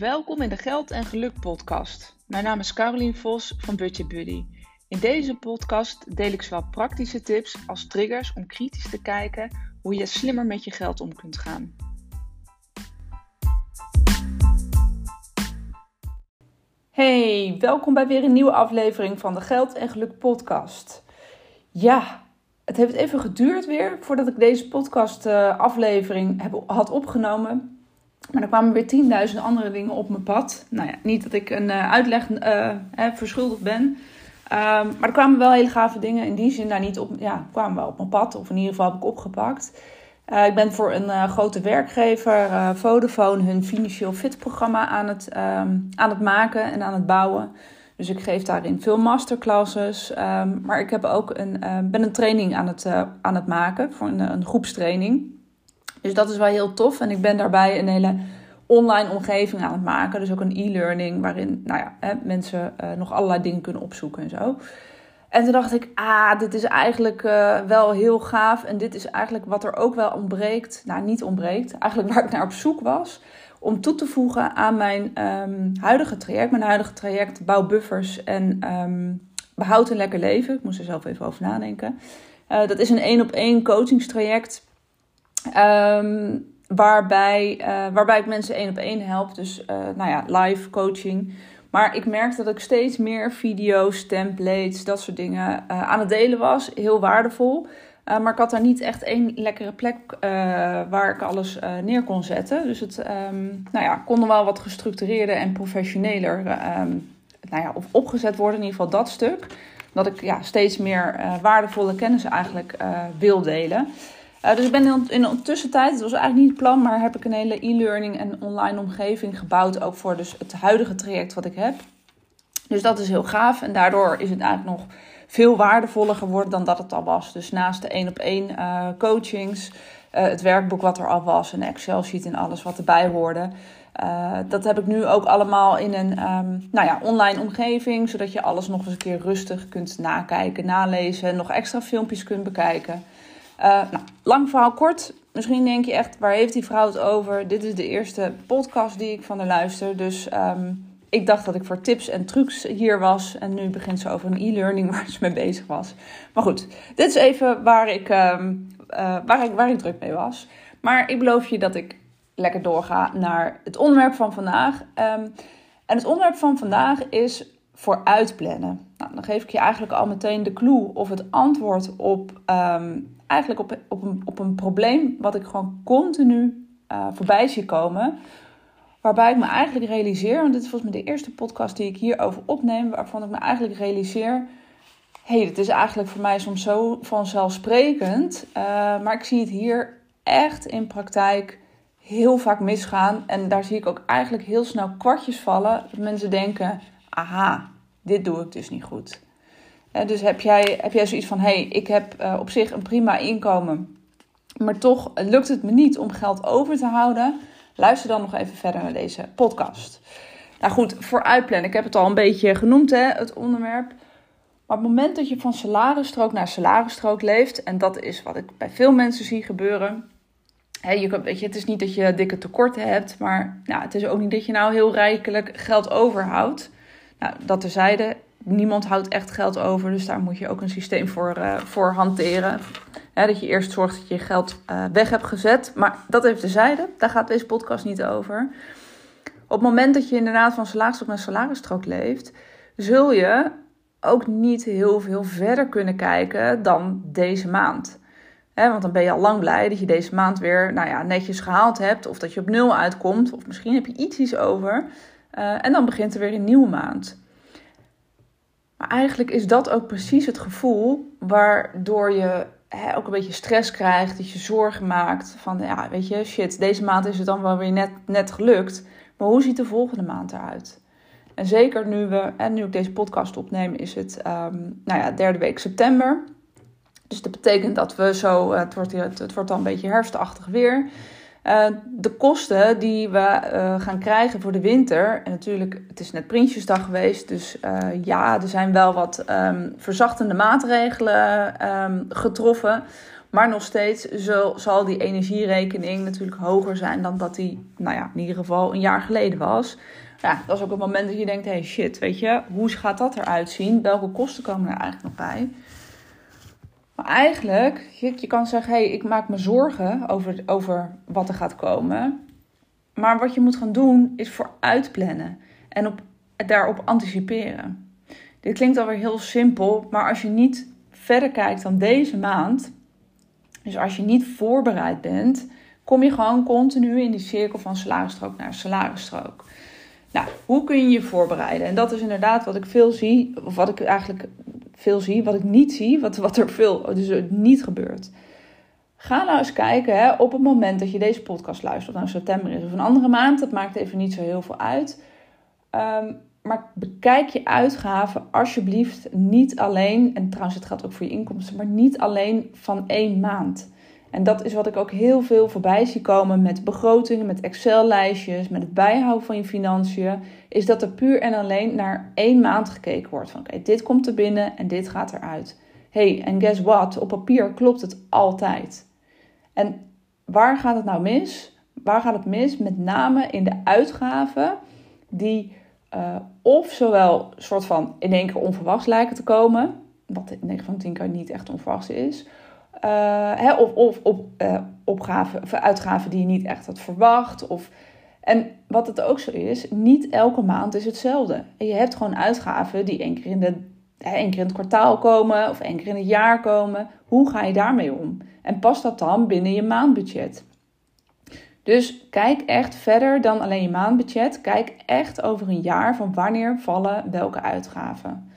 Welkom in de Geld en Geluk podcast. Mijn naam is Carolien Vos van Budget Buddy. In deze podcast deel ik zowel praktische tips als triggers om kritisch te kijken hoe je slimmer met je geld om kunt gaan. Hey, welkom bij weer een nieuwe aflevering van de Geld en Geluk podcast. Ja, het heeft even geduurd weer voordat ik deze podcast uh, aflevering heb, had opgenomen. Maar er kwamen weer 10.000 andere dingen op mijn pad. Nou ja, niet dat ik een uh, uitleg uh, verschuldigd ben. Um, maar er kwamen wel hele gave dingen in die zin daar niet op. Ja, kwamen wel op mijn pad. Of in ieder geval heb ik opgepakt. Uh, ik ben voor een grote werkgever, Vodafone, hun financieel fit programma aan het, um, aan het maken en aan het bouwen. Dus ik geef daarin veel masterclasses. Um, maar ik heb ook een, ben een training aan het, aan het maken voor een groepstraining. Dus dat is wel heel tof. En ik ben daarbij een hele online omgeving aan het maken. Dus ook een e-learning waarin nou ja, hè, mensen uh, nog allerlei dingen kunnen opzoeken en zo. En toen dacht ik, ah, dit is eigenlijk uh, wel heel gaaf. En dit is eigenlijk wat er ook wel ontbreekt. Nou, niet ontbreekt. Eigenlijk waar ik naar op zoek was. Om toe te voegen aan mijn um, huidige traject. Mijn huidige traject Bouw Buffers en um, Behoud een Lekker Leven. Ik moest er zelf even over nadenken. Uh, dat is een één op één coachingstraject Um, waarbij, uh, waarbij ik mensen één op één help. Dus uh, nou ja, live coaching. Maar ik merkte dat ik steeds meer video's, templates, dat soort dingen uh, aan het delen was. Heel waardevol. maar ik had daar niet echt één lekkere plek waar ik alles neer kon zetten. Dus het um, nou ja, kon wel wat gestructureerder en professioneler um, nou ja, of opgezet worden. In ieder geval dat stuk. Dat ik ja, steeds meer waardevolle kennis eigenlijk wil delen. Uh, dus ik ben in, de tussentijd, het was eigenlijk niet het plan, maar heb ik een hele e-learning en online omgeving gebouwd. Ook voor dus het huidige traject wat ik heb. Dus dat is heel gaaf. En daardoor is het eigenlijk nog veel waardevoller geworden dan dat het al was. Dus naast de één op één coachings, uh, het werkboek wat er al was, een Excel sheet en alles wat erbij hoorde. Uh, dat heb ik nu ook allemaal in een um, nou ja, online omgeving, zodat je alles nog eens een keer rustig kunt nakijken, nalezen, nog extra filmpjes kunt bekijken. Uh, nou, lang verhaal kort. Misschien denk je echt, waar heeft die vrouw het over? Dit is de eerste podcast die ik van haar luister. Dus um, ik dacht dat ik voor tips en trucs hier was. En nu begint ze over een e-learning waar ze mee bezig was. Maar goed, dit is even waar ik, um, uh, waar ik, waar ik druk mee was. Maar ik beloof je dat ik lekker doorga naar het onderwerp van vandaag. Um, en het onderwerp van vandaag is voor uitplannen. Nou, dan geef ik je eigenlijk al meteen de clue of het antwoord op eigenlijk op, op, een, op een probleem wat ik gewoon continu uh, voorbij zie komen. Waarbij ik me eigenlijk realiseer, want dit is volgens mij de eerste podcast die ik hierover opneem, waarvan ik me eigenlijk realiseer. Hé, hey, dit is eigenlijk voor mij soms zo vanzelfsprekend. Uh, maar ik zie het hier echt in praktijk heel vaak misgaan. En daar zie ik ook eigenlijk heel snel kwartjes vallen. Dat mensen denken: aha, dit doe ik dus niet goed. Uh, dus heb jij, heb jij zoiets van: hé, hey, ik heb uh, op zich een prima inkomen, maar toch lukt het me niet om geld over te houden? Luister dan nog even verder naar deze podcast. Nou goed, voor uitplannen. Ik heb het al een beetje genoemd, hè, het onderwerp. Maar op het moment dat je van salarisstrook naar salarisstrook leeft, en dat is wat ik bij veel mensen zie gebeuren. Je, weet je, het is niet dat je dikke tekorten hebt, maar nou, het is ook niet dat je nou heel rijkelijk geld overhoudt. Nou, dat terzijde, niemand houdt echt geld over. Dus daar moet je ook een systeem voor, uh, voor hanteren. dat je eerst zorgt dat je geld uh, weg hebt gezet. Maar dat even terzijde. Daar gaat deze podcast niet over. Op het moment dat je inderdaad van salarisstrook naar salarisstrook leeft, zul je ook niet heel veel verder kunnen kijken dan deze maand. want dan ben je al lang blij dat je deze maand weer nou ja, netjes gehaald hebt. Of dat je op nul uitkomt. Of misschien heb je iets, iets over. Uh, en dan begint er weer een nieuwe maand. Maar eigenlijk is dat ook precies het gevoel waardoor je hè, ook een beetje stress krijgt, dat je zorgen maakt van, ja, weet je, shit, deze maand is het dan wel weer net, net gelukt. Maar hoe ziet de volgende maand eruit? En zeker nu we, en nu ik deze podcast opneem, is het um, nou ja, derde week september. Dus dat betekent dat we zo, het wordt, het wordt dan een beetje herfstachtig weer. Uh, de kosten die we uh, gaan krijgen voor de winter. En natuurlijk, het is net Prinsjesdag geweest. Dus uh, ja, er zijn wel wat um, verzachtende maatregelen um, getroffen. Maar nog steeds zal, zal die energierekening natuurlijk hoger zijn dan dat die, nou ja, in ieder geval een jaar geleden was. Ja, dat is ook het moment dat je denkt: hey shit, weet je, hoe gaat dat eruit zien? Welke kosten komen er eigenlijk nog bij? Eigenlijk, je, je kan zeggen: hey, ik maak me zorgen over, over wat er gaat komen. Maar wat je moet gaan doen, is vooruitplannen en op, daarop anticiperen. Dit klinkt alweer heel simpel, maar als je niet verder kijkt dan deze maand, dus als je niet voorbereid bent, kom je gewoon continu in die cirkel van salarisstrook naar salarisstrook. Nou, hoe kun je je voorbereiden? En dat is inderdaad wat ik veel zie, of wat ik eigenlijk veel zie, wat ik niet zie, wat, wat er veel dus niet gebeurt. Ga nou eens kijken hè, op het moment dat je deze podcast luistert, of nou september is of een andere maand, dat maakt even niet zo heel veel uit. Um, maar bekijk je uitgaven alsjeblieft niet alleen, en trouwens het gaat ook voor je inkomsten, maar niet alleen van één maand. En dat is wat ik ook heel veel voorbij zie komen met begrotingen, met Excel-lijstjes, met het bijhouden van je financiën. Is dat er puur en alleen naar één maand gekeken wordt. Van oké, dit komt er binnen en dit gaat eruit. hey, en guess what? Op papier klopt het altijd. En waar gaat het nou mis? Waar gaat het mis? Met name in de uitgaven die uh, of zowel soort van in één keer onverwachts lijken te komen, wat in 9 van 10 keer niet echt onverwachts is, hè, of, of op, opgaven, of uitgaven die je niet echt had verwacht. Of, en wat het ook zo is, niet elke maand is hetzelfde. En je hebt gewoon uitgaven die één keer in, de, één keer in het kwartaal komen of één keer in het jaar komen. Hoe ga je daarmee om? En past dat dan binnen je maandbudget? Dus kijk echt verder dan alleen je maandbudget. Kijk echt over een jaar van wanneer vallen welke uitgaven.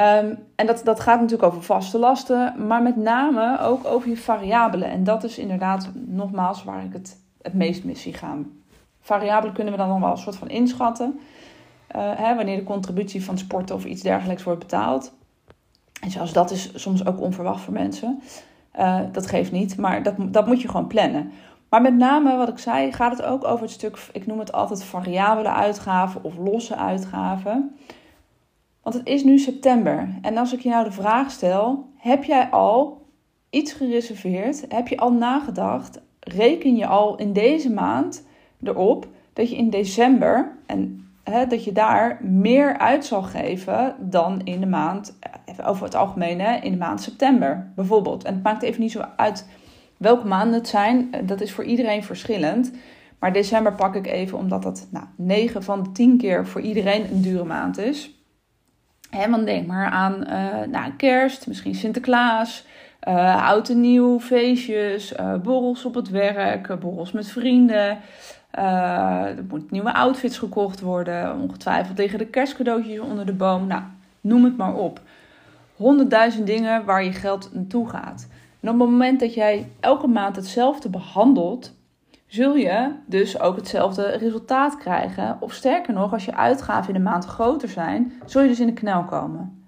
Um, en dat, dat gaat natuurlijk over vaste lasten, maar met name ook over je variabelen. En dat is inderdaad nogmaals waar ik het het meest mis zie gaan. Variabelen kunnen we dan nog wel een soort van inschatten. Uh, hè, wanneer de contributie van sporten of iets dergelijks wordt betaald. En zelfs dat is soms ook onverwacht voor mensen. Uh, dat geeft niet, maar dat, dat moet je gewoon plannen. Maar met name, wat ik zei, gaat het ook over het stuk, ik noem het altijd variabele uitgaven of losse uitgaven. Want het is nu september. En als ik je nou de vraag stel, heb jij al iets gereserveerd? Heb je al nagedacht? Reken je al in deze maand erop dat je in december en hè, dat je daar meer uit zal geven dan in de maand, even over het algemeen, hè, in de maand september bijvoorbeeld. En het maakt even niet zo uit Welke maanden het zijn, eh, dat is voor iedereen verschillend. Maar december pak ik even omdat dat nou, 9 van de 10 keer voor iedereen een dure maand is. He, want denk maar aan uh, nou, kerst, misschien Sinterklaas, uh, oud en nieuw, feestjes, uh, borrels op het werk, borrels met vrienden. er moeten nieuwe outfits gekocht worden. Ongetwijfeld liggen de kerstcadeautjes onder de boom. Nou, noem het maar op. Honderdduizend dingen waar je geld naartoe gaat. En op het moment dat jij elke maand hetzelfde behandelt, zul je dus ook hetzelfde resultaat krijgen. Of sterker nog, als je uitgaven in de maand groter zijn, zul je dus in de knel komen.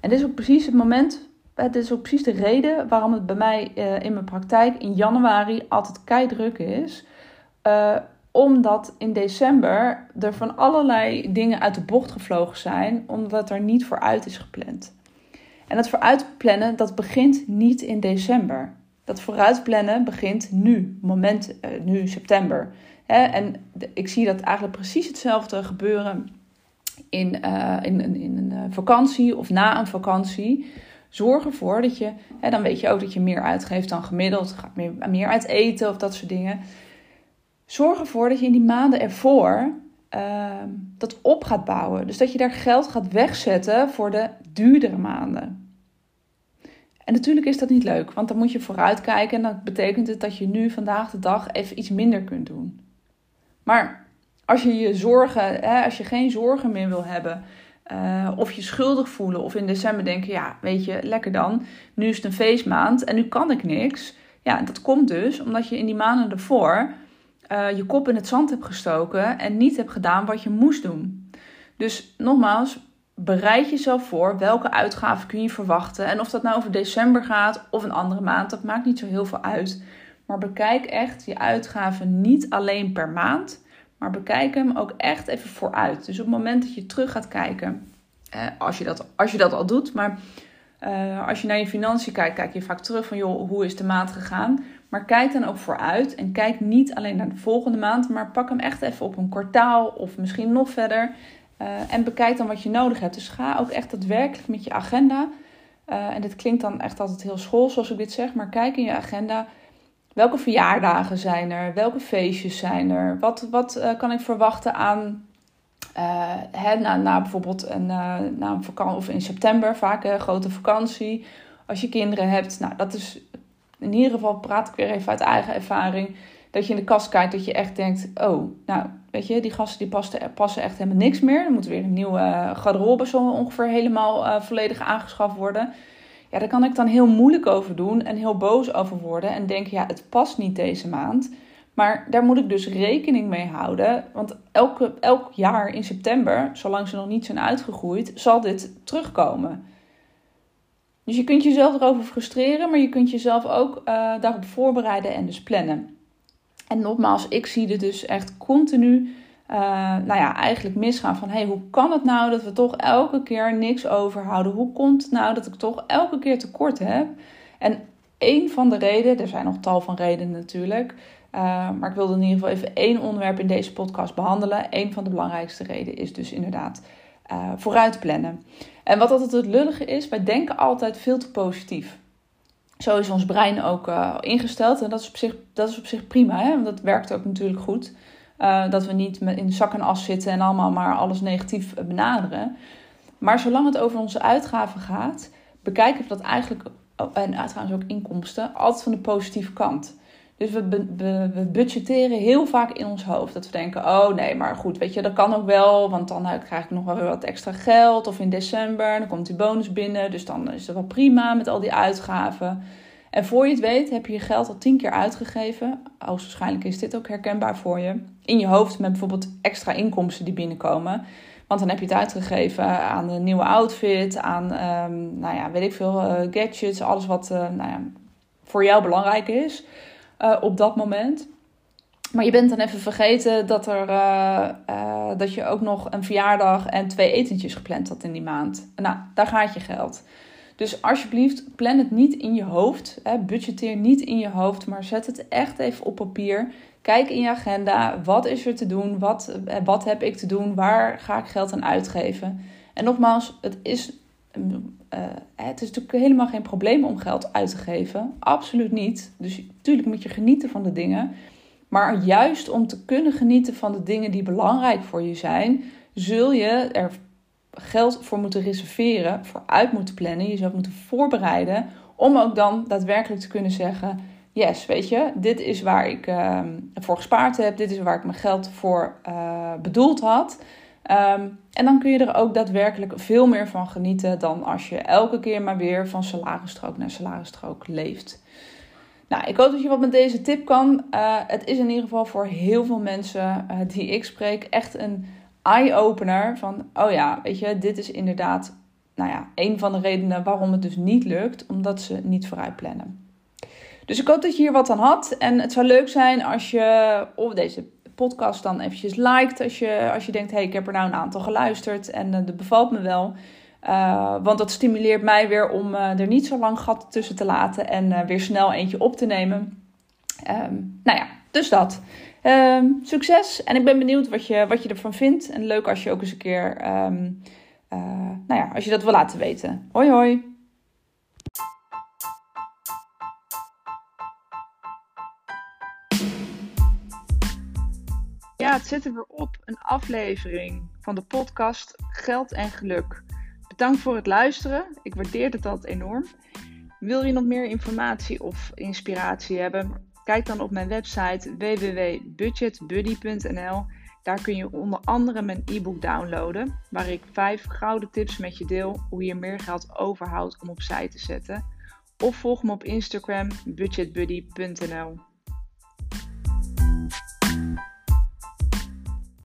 En dit is ook precies het moment, het is ook precies de reden waarom het bij mij uh, in mijn praktijk in januari altijd kei druk is. Uh, omdat in december er van allerlei dingen uit de bocht gevlogen zijn, omdat er niet vooruit is gepland. En dat vooruitplannen, dat begint niet in december. Dat vooruitplannen begint nu, moment, uh, nu september. en ik zie dat eigenlijk precies hetzelfde gebeuren in, uh, in, in, een eh, vakantie of na een vakantie. Zorg ervoor dat je, dan weet je ook dat je meer uitgeeft dan gemiddeld. Gaat meer, meer uit eten of dat soort dingen. Zorg ervoor dat je in die maanden ervoor Ehm, dat op gaat bouwen. Dus dat je daar geld gaat wegzetten voor de duurdere maanden. En natuurlijk is dat niet leuk, want dan moet je vooruitkijken en dat betekent het dat je nu vandaag de dag even iets minder kunt doen. Maar als je je zorgen, hè, als je geen zorgen meer wil hebben, uh, of je schuldig voelen, of in december denken, ja, weet je, lekker dan, nu is het een feestmaand en nu kan ik niks. Ja, dat komt dus omdat je in die maanden ervoor uh, je kop in het zand hebt gestoken en niet hebt gedaan wat je moest doen. Dus nogmaals, bereid jezelf voor welke uitgaven kun je verwachten. En of dat nou over december gaat of een andere maand, dat maakt niet zo heel veel uit. Maar bekijk echt je uitgaven niet alleen per maand, maar bekijk hem ook echt even vooruit. Dus op het moment dat je terug gaat kijken, eh, als, je dat, als je dat al doet, maar eh, als je naar je financiën kijkt, kijk je vaak terug van joh, hoe is de maand gegaan? Maar kijk dan ook vooruit en kijk niet alleen naar de volgende maand, maar pak hem echt even op een kwartaal of misschien nog verder. Uh, en bekijk dan wat je nodig hebt. Dus ga ook echt daadwerkelijk met je agenda. Uh, en dit klinkt dan echt altijd heel school zoals ik dit zeg, maar kijk in je agenda. Welke verjaardagen zijn er? Welke feestjes zijn er? Wat, wat uh, kan ik verwachten aan hè, na, na bijvoorbeeld een, na een vakantie of in september, vaak een grote vakantie. Als je kinderen hebt, nou dat is in ieder geval praat ik weer even uit eigen ervaring. Dat je in de kast kijkt, dat je echt denkt: oh, nou, weet je, die gasten die passen, passen echt helemaal niks meer. Er moet weer een nieuwe garderobe zo ongeveer helemaal uh, volledig aangeschaft worden. Ja, daar kan ik dan heel moeilijk over doen en heel boos over worden. En denken: ja, het past niet deze maand. Maar daar moet ik dus rekening mee houden. Want elke, elk jaar in september, zolang ze nog niet zijn uitgegroeid, zal dit terugkomen. Dus je kunt jezelf erover frustreren, maar je kunt jezelf ook uh, daarop voorbereiden en dus plannen. En nogmaals, ik zie er dus echt continu, uh, nou ja, eigenlijk misgaan van, hey, hoe kan het nou dat we toch elke keer niks overhouden? Hoe komt het nou dat ik toch elke keer tekort heb? En een van de redenen, er zijn nog tal van redenen natuurlijk, uh, maar ik wilde in ieder geval even één onderwerp in deze podcast behandelen. Een van de belangrijkste redenen is dus inderdaad uh, vooruit plannen. En wat altijd het lullige is, wij denken altijd veel te positief. Zo is ons brein ook uh, ingesteld en dat is op zich, dat is op zich prima, hè? want dat werkt ook natuurlijk goed. Uh, dat we niet in zak en as zitten en allemaal maar alles negatief benaderen. Maar zolang het over onze uitgaven gaat, bekijken we dat eigenlijk, en uitgaven ook inkomsten, altijd van de positieve kant. Dus we, we, budgetteren heel vaak in ons hoofd. Dat we denken, oh nee, maar goed, weet je, dat kan ook wel. Want dan krijg ik nog wel weer wat extra geld. Of in december, dan komt die bonus binnen. Dus dan is het wel prima met al die uitgaven. En voor je het weet, heb je je geld al tien keer uitgegeven. Waarschijnlijk is dit ook herkenbaar voor je. In je hoofd met bijvoorbeeld extra inkomsten die binnenkomen. Want dan heb je het uitgegeven aan een nieuwe outfit, aan, um, nou ja, weet ik veel, uh, gadgets, alles wat uh, nou ja, voor jou belangrijk is uh, op dat moment. Maar je bent dan even vergeten dat, er, uh, uh, dat je ook nog een verjaardag en twee etentjes gepland had in die maand. Nou, daar gaat je geld. Dus alsjeblieft, plan het niet in je hoofd. Hè, budgeteer niet in je hoofd, maar zet het echt even op papier. Kijk in je agenda, wat is er te doen? Wat, wat heb ik te doen? Waar ga ik geld aan uitgeven? En nogmaals, het is uh, het is natuurlijk helemaal geen probleem om geld uit te geven. Absoluut niet. Dus natuurlijk moet je genieten van de dingen. Maar juist om te kunnen genieten van de dingen die belangrijk voor je zijn, zul je er geld voor moeten reserveren, voor uit moeten plannen, jezelf moeten voorbereiden. Om ook dan daadwerkelijk te kunnen zeggen: Yes, weet je, dit is waar ik uh, voor gespaard heb, dit is waar ik mijn geld voor uh, bedoeld had. Um, en dan kun je er ook daadwerkelijk veel meer van genieten dan als je elke keer maar weer van salarisstrook naar salarisstrook leeft. Nou, ik hoop dat je wat met deze tip kan. Uh, het is in ieder geval voor heel veel mensen uh, die ik spreek echt een eye-opener van, oh ja, weet je, dit is inderdaad, nou ja, een van de redenen waarom het dus niet lukt, omdat ze niet vooruit plannen. Dus ik hoop dat je hier wat aan had. En het zou leuk zijn als je of deze podcast dan eventjes liked. Als je, als je denkt, hé, hey, ik heb er nou een aantal geluisterd en uh, dat bevalt me wel. Uh, want dat stimuleert mij weer om uh, er niet zo lang gat tussen te laten en weer snel eentje op te nemen. Um, nou ja, dus dat. Um, succes en ik ben benieuwd wat je, wat je ervan vindt. En leuk als je ook eens een keer, um, nou ja, als je dat wil laten weten. Hoi hoi! Zit er weer op. Een aflevering van de podcast Geld en Geluk. Bedankt voor het luisteren. Ik waardeer het altijd enorm. Wil je nog meer informatie of inspiratie hebben? Kijk dan op mijn website www.budgetbuddy.nl. Daar kun je onder andere mijn e-book downloaden, waar ik vijf gouden tips met je deel hoe je meer geld overhoudt om opzij te zetten. Of volg me op Instagram budgetbuddy.nl.